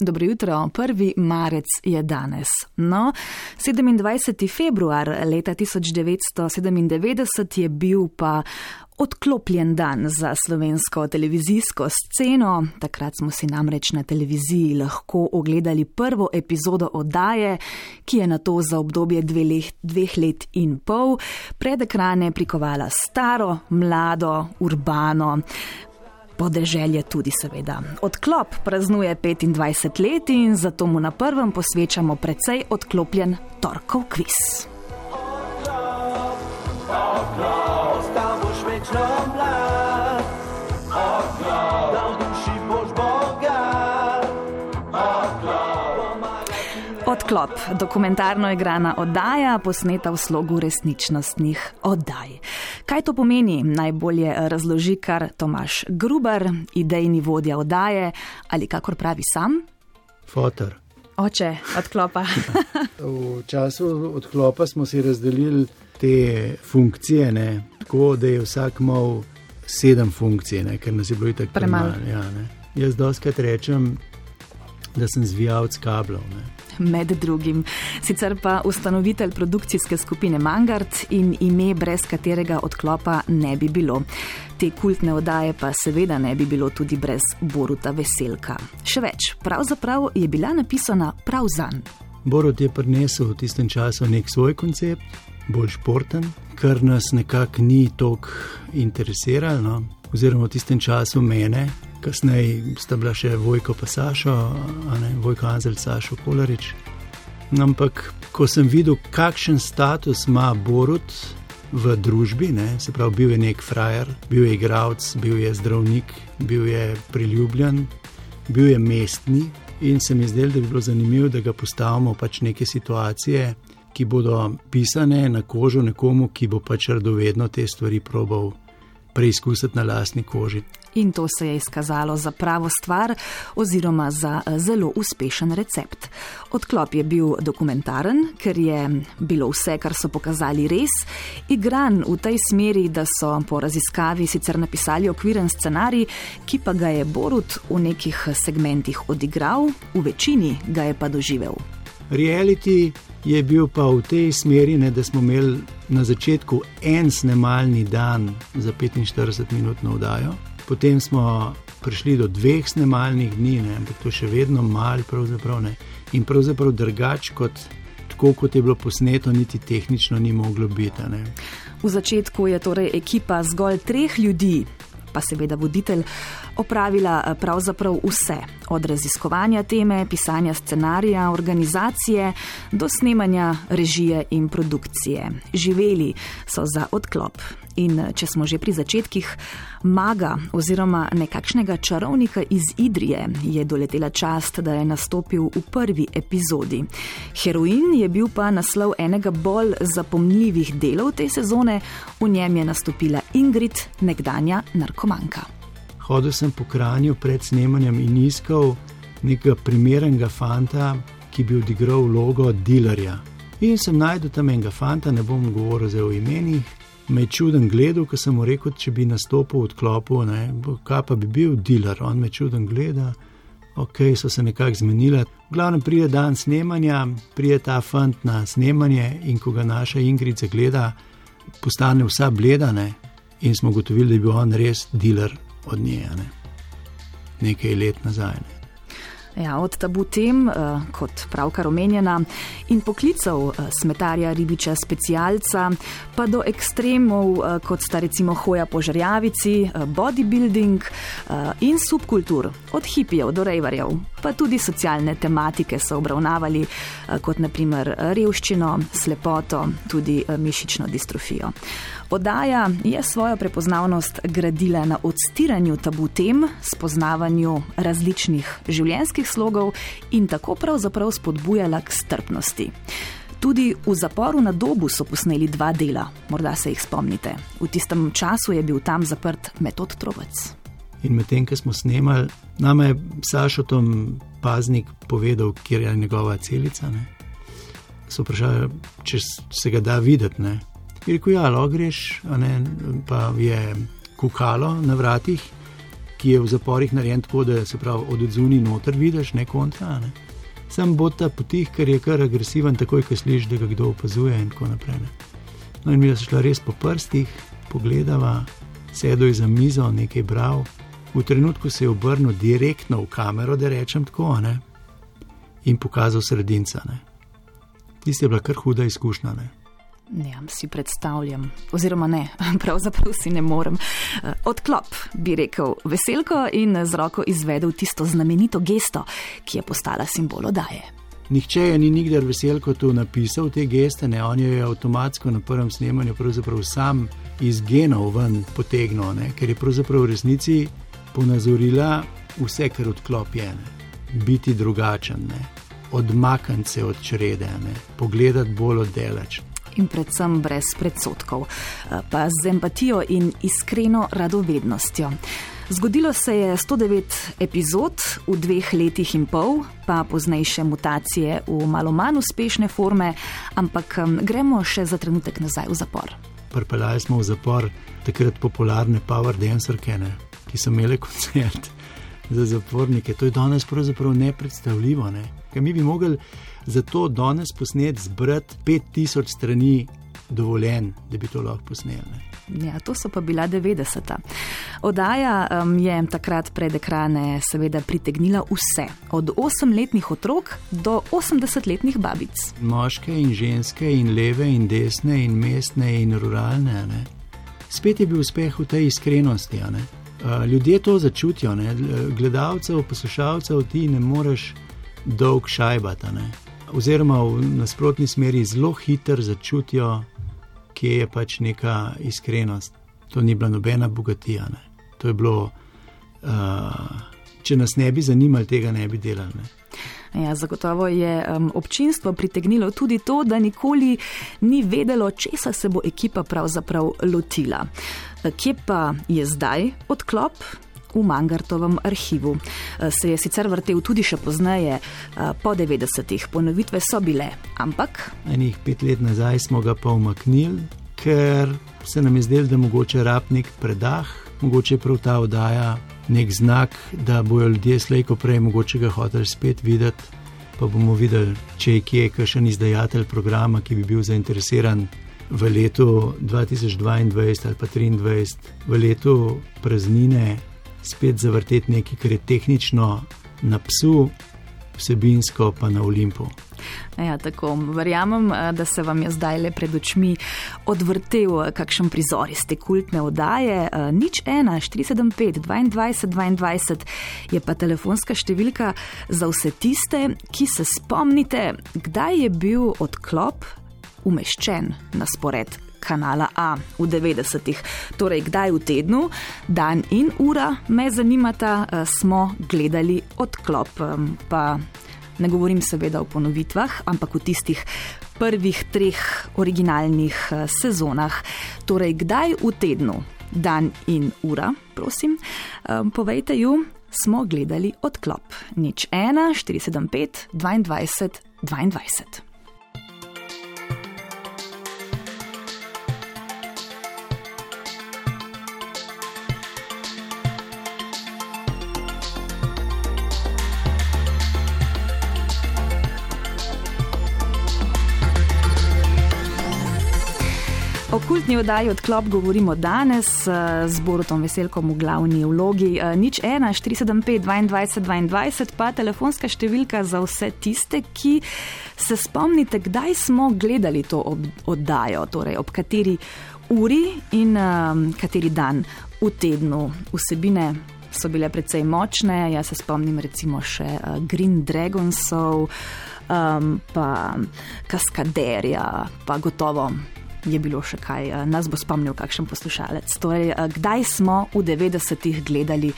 Dobro jutro, 1. marec je danes. No, 27. februar leta 1997 je bil pa odklopljen dan za slovensko televizijsko sceno. Takrat smo si namreč na televiziji lahko ogledali prvo epizodo oddaje, ki je na to za obdobje dve let, dveh let in pol pred ekrane prikovala staro, mlado, urbano podeželje tudi seveda. Odklop praznuje 25 let in zato mu na prvem posvečamo precej odklopljen torkov kviz. Odklop, dokumentarno igrana oddaja, posneta v slogu resničnostnih oddaj. Kaj to pomeni, najbolje razloži kar Tomaš Gruber, idejni vodja oddaje ali kakor pravi sam? Fotor. Oče, odklopa. v času odklopa smo si razdelili te funkcije, ne? tako da je vsak imel sedem funkcij, ne? ker nas je bilo tako premalo. Ja, Jaz doskrat rečem, da sem zvijalec kablov. Ne? Med drugim. Sicer pa ustanovitelj produkcijske skupine Mangard in ime, brez katerega odklopa ne bi bilo. Te kultne oddaje pa seveda ne bi bilo tudi brez Boruta Veselka. Še več, pravzaprav je bila napisana prav za njega. Borut je prinesel v tistem času nek svoj koncept, bolj športen, kar nas nekako ni toliko interesiralo. No? Oziroma v tistem času mene, kasneje sta bila še Vojko pa Sašo, ne, Vojko Anzel, Sašo Kolarič. Ampak, ko sem videl, kakšen status ima Borut v družbi, ne, se pravi, bil je nek frajer, bil je igralec, bil je zdravnik, bil je priljubljen, bil je mestni in se mi zdelo, da bi bilo zanimivo, da ga postavimo pač neke situacije. Ki bodo pisane na kožo nekomu, ki bo pač radovedno te stvari probal preizkusiti na lastni koži. In to se je izkazalo za pravo stvar oziroma za eh, zelo uspešen recept. Odklop je bil dokumentaren, ker je bilo vse, kar so pokazali, res. Igran v tej smeri, da so po raziskavi sicer napisali okviren scenarij, ki pa ga je Borut v nekih segmentih odigral, v večini ga je pa doživel. Reality je bil pa v tej smeri, ne, da smo imeli na začetku en snemalni dan za 45 minut na vdajo, potem smo prišli do dveh snemalnih dni, ne, ampak to še vedno malo, pravzaprav ne. In pravzaprav drugače kot. Tako kot je bilo posneto, niti tehnično ni moglo biti. Ne. V začetku je torej ekipa zgolj treh ljudi, pa seveda voditelj, opravila eh, pravzaprav vse, od raziskovanja teme, pisanja scenarija, organizacije do snemanja režije in produkcije. Živeli so za odklop. In eh, če smo že pri začetkih, maga oziroma nekakšnega čarovnika iz Idrije je doletela čast, da je nastopil v prvi epizodi. Heroin je bil pa naslov enega bolj zapomnljivih delov te sezone, v njem je nastopila Ingrid, nekdanja narkomanka. Hodil sem po Kranju pred snemanjem in iskal nekega primernega fanta, ki bi odigral vlogo dilerja. In sem najdel tam enega fanta, ne bom govoril o imenih, me je čuden gledal, ko sem mu rekel, če bi nastopil v odklopu, ne, kaj pa bi bil dealer. On me čuden gleda, ok, so se nekako zmenili. Glavno pride dan snemanja, pride ta fant na snemanje in ko ga naša Ingrid zagleda, postane vsa bledane in smo gotovili, da je bil on res dealer od nje, ne. nekaj let nazaj. Ne. Ja, od tabu tem, uh, kot pravkar omenjena, in poklicev uh, smetarja ribiča specialca, pa do ekstremov, uh, kot sta recimo hoja po žrjavici, bodybuilding in subkultur, od hipijev do rejvarjev, pa tudi socialne tematike so obravnavali, kot naprimer revščino, slepoto, tudi mišično distrofijo. Podaja je svojo prepoznavnost gradila na odstiranju tabu tem, spoznavanju različnih življenjskih slogov in tako pravzaprav spodbujala k strpnosti. Tudi v zaporu na dobu so posneli dva dela, morda se jih spomnite. V tistem času je bil tam zaprt metod Trovec. In medtem, ko smo snemali, nam je Sašo Tom paznik povedal, kje je njegova celica. Ne? So vprašali, če se ga da videti. Ne? Je rekel, ja, lo greš, ne, pa je kukalo na vratih, ki je v zaporih narejen tako, da se pravi od odzuni noter vidiš, ne kontra. Ne. Sam bo ta potih, ker je kar agresiven, takoj, ko slišiš, da ga kdo opazuje in tako naprej. Ne. No in mi smo šli res po prstih, pogledava, sedel je za mizo, nekaj bral. V trenutku se je obrnil direktno v kamero, da rečem tako, ne? in pokazal sredinca. Tisti je bila kar huda izkušnja. Ne? Ja, si predstavljam, oziroma ne, pravzaprav si ne morem. Eh, odklop, bi rekel veselko in z roko izvedel tisto znamenito gesto, ki je postala simbol odaje. Nihče je ni nikdar veselko tu napisal te geste, ne? on je avtomatsko na prvem snemanju pravzaprav sam iz genov ven potegnil, ne? ker je pravzaprav v resnici ponazorila vse, kar odklop je. Ne? Biti drugačen, odmakniti se od črede, ne? pogledati bolj oddelač. In predvsem brez predsotkov, eh, pa z empatijo in iskreno radovednostjo. Zgodilo se je 109 epizod v dveh letih in pol, pa poznejše mutacije v malo manj uspešne forme, ampak gremo še za trenutek nazaj v zapor. Pripeljali smo v zapor takrat popularne Power Dancerke, ki so imeli koncert za zapornike. To je danes pravzaprav nepredstavljivo. Ne? Mi bi mogli za to danes posneti zbrati 5000 strani dovoljen, da bi to lahko posneli. Ja, to so pa bila 90-ta. Odaja um, je takrat pred ekrane seveda pritegnila vse, od 8-letnih otrok do 80-letnih babic. Moške in ženske, in leve in desne, in mestne in ruralne. Ne? Spet je bil uspeh v tej iskrenosti. Ljudje to začutijo, ne? gledalcev, poslušalcev ti ne moreš dolg šajbati. Oziroma v nasprotni smeri zelo hitro začutijo, kje je pač neka iskrenost. To ni bila nobena bogatija. Ne? To je bilo, uh, če nas ne bi zanimali, tega ne bi delali. Ne? Ja, zagotovo je um, občinstvo pritegnilo tudi to, da nikoli ni vedelo, česa se bo ekipa pravzaprav lotila. Kje pa je zdaj odklop? V Mangartovem arhivu. Se je sicer vrtel tudi še pozneje, po 90-ih, ponovitve so bile, ampak. Enih pet let nazaj smo ga pa umaknili, ker se nam je zdelo, da mogoče rabnik predah, mogoče prav ta oddaja nek znak, da bojo ljudje slejko prej mogoče ga hoteli spet videti. Pa bomo videli, če je kje kakšen izdajatelj programa, ki bi bil zainteresiran v letu 2022 ali pa 2023, v letu praznine, spet zavrteti nekaj, kar je tehnično na psu, vsebinsko pa na Olimpu. Ja, tako, verjamem, eh, da se vam je zdaj le pred očmi odvrtel eh, kakšen prizor iz te kultne oddaje. Eh, nič 1, 475, 22, 22 je pa telefonska številka za vse tiste, ki se spomnite, kdaj je bil odklop umeščen na spored. Kanala A v 90-ih, torej kdaj v tednu, dan in ura me zanimata, smo gledali odklop. Pa Ne govorim seveda o ponovitvah, ampak v tistih prvih treh originalnih eh, sezonah. Torej, kdaj v tednu, dan in ura, prosim, eh, povejte ju, smo gledali odklop. Nič 1, 475, 22, 22. O kultni oddaji odklop govorimo danes eh, z Borutom Veselkom v glavni vlogi. Eh, nič 1, 475, 22, 22, pa telefonska številka za vse tiste, ki se spomnite, kdaj smo gledali to oddajo, torej ob kateri uri in um, kateri dan v tednu. Vsebine so bile precej močne, jaz se spomnim recimo še uh, Green Dragonsov, um, pa Kaskaderja, pa gotovo je bilo še kaj, eh, nas bo spomnil kakšen poslušalec. Torej, eh, kdaj smo v 90-ih gledali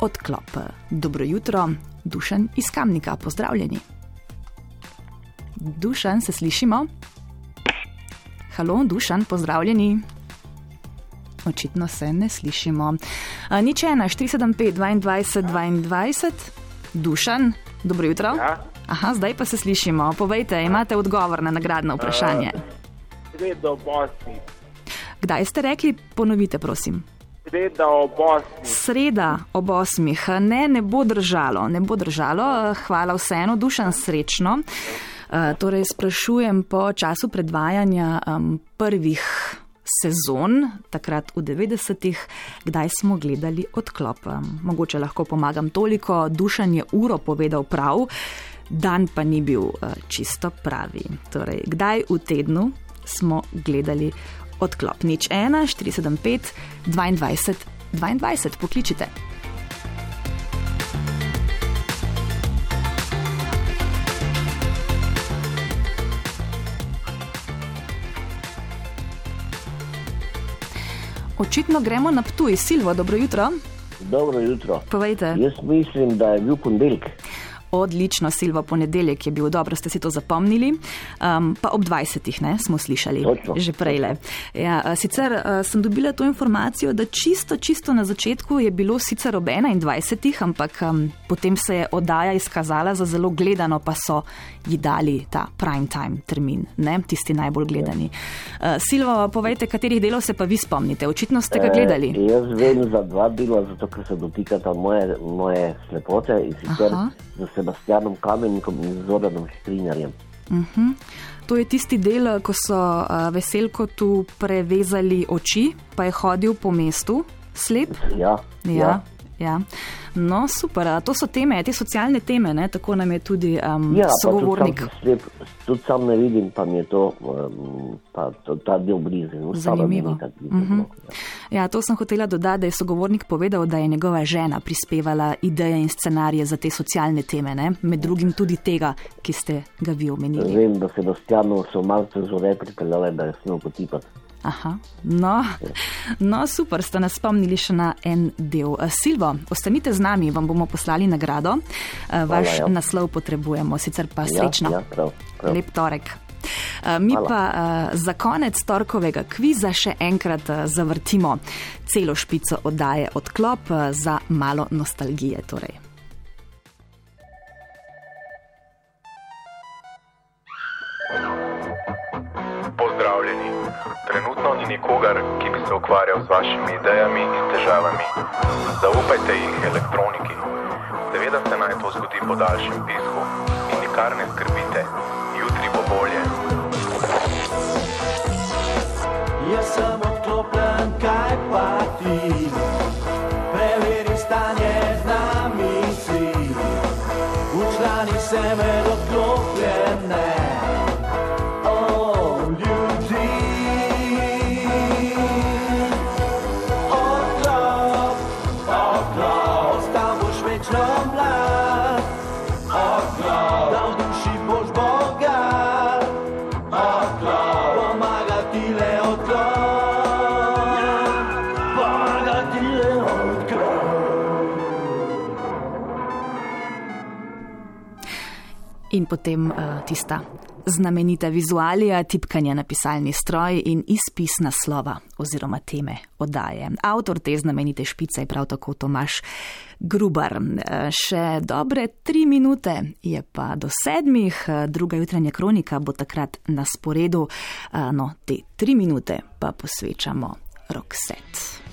odklop? Dobro jutro, dušen iz Kamnika, pozdravljeni. Dušan, se slišimo? Halo, dušan, pozdravljeni. Očitno se ne slišimo. Eh, nič ena, 475, 22, 22, dušan, dobro jutro. Ja. Aha, zdaj pa se slišimo. Povejte, imate odgovor na nagradno vprašanje. Uh, sredo Bosni. Kdaj ste rekli, ponovite, prosim? Sreda ob osmih. Sreda ob osmih. Ne, ne bo držalo, ne bo držalo. Hvala vseeno, dušan srečno. Uh, torej, sprašujem po času predvajanja um, prvih sezon, takrat v 90-ih, kdaj smo gledali odklop. Mogoče lahko pomagam toliko, dušan je uro povedal prav, dan pa ni bil uh, čisto pravi. Torej, kdaj v tednu smo gledali odklop? Nič 1, 475, 22, 22, pokličite. Očitno gremo na Ptuj, Silvo, dobro jutro. Dobro jutro. Povejte. Jaz mislim, da je bil ponedeljek. Odlično, Silvo, ponedeljek je bil, dobro ste si to zapomnili. Um, pa ob 20. Ne, smo slišali, Točno. že prej. Ja, sicer uh, sem dobila to informacijo, da čisto, čisto na začetku je bilo sicer ob 21. ampak um, potem se je oddaja izkazala za zelo gledano, pa so ji dali ta prime time termin, ne, tisti najbolj gledani. Uh, Silvo, povejte, katerih delov se pa vi spomnite? Očitno ste ga gledali. E, jaz vem za dva dela, zato ker se dotikata moje, moje slepote in sicer Aha. z Sebastianom Kamennikom in Zoranom Štrinjarjem. Uh -huh. To je tisti del, ko so uh, veselko tu prevezali oči, pa je hodil po mestu, slep. Ja, Ja. Ja. No, super. a To so teme, te socialne teme, ne? tako nam je tudi um, ja sogovornik. Tudi, sam, tudi sam ne vidim, pa mi je to, um, pa to ta del blizu. Zanimivo. Uh -huh. Ja, to sem hotela dodati, da je sogovornik povedal, da je njegova žena prispevala ideje in scenarije za te socialne teme, ne? med drugim tudi tega, ki ste ga vi omenili. Vem, da Sebastianu so malce zore pripeljale, da je smel potipati. Aha, no, no, super, ste nas spomnili še na en del. Uh, Silvo, ostanite z nami, vam bomo poslali nagrado. Uh, vaš ja. naslov potrebujemo, sicer pa srečno. Ja, ja, prav, prav. Lep torek. Uh, mi Hvala. pa za konec torkovega kviza še enkrat zavrtimo celo špico oddaje odklop za malo nostalgije. Torej. Nikogar, ki bi se ukvarjal z vašimi idejami in težavami. Zaupajte jih elektroniki. Seveda se naj to zgodi po daljšem pisku in nikar ne skrbite, jutri bo bolje. Jaz sem odklopljen, kaj pa ti? In potem uh, tista znamenita vizualija, tipkanje na pisalni stroj in izpis naslova oziroma teme oddaje. Avtor te znamenite špice je prav tako Tomaš Grubar. Eh, Še dobre tri minute je pa do sedmih, eh, druga jutranja kronika bo takrat na sporedu, no te tri minute pa posvečamo Roxette.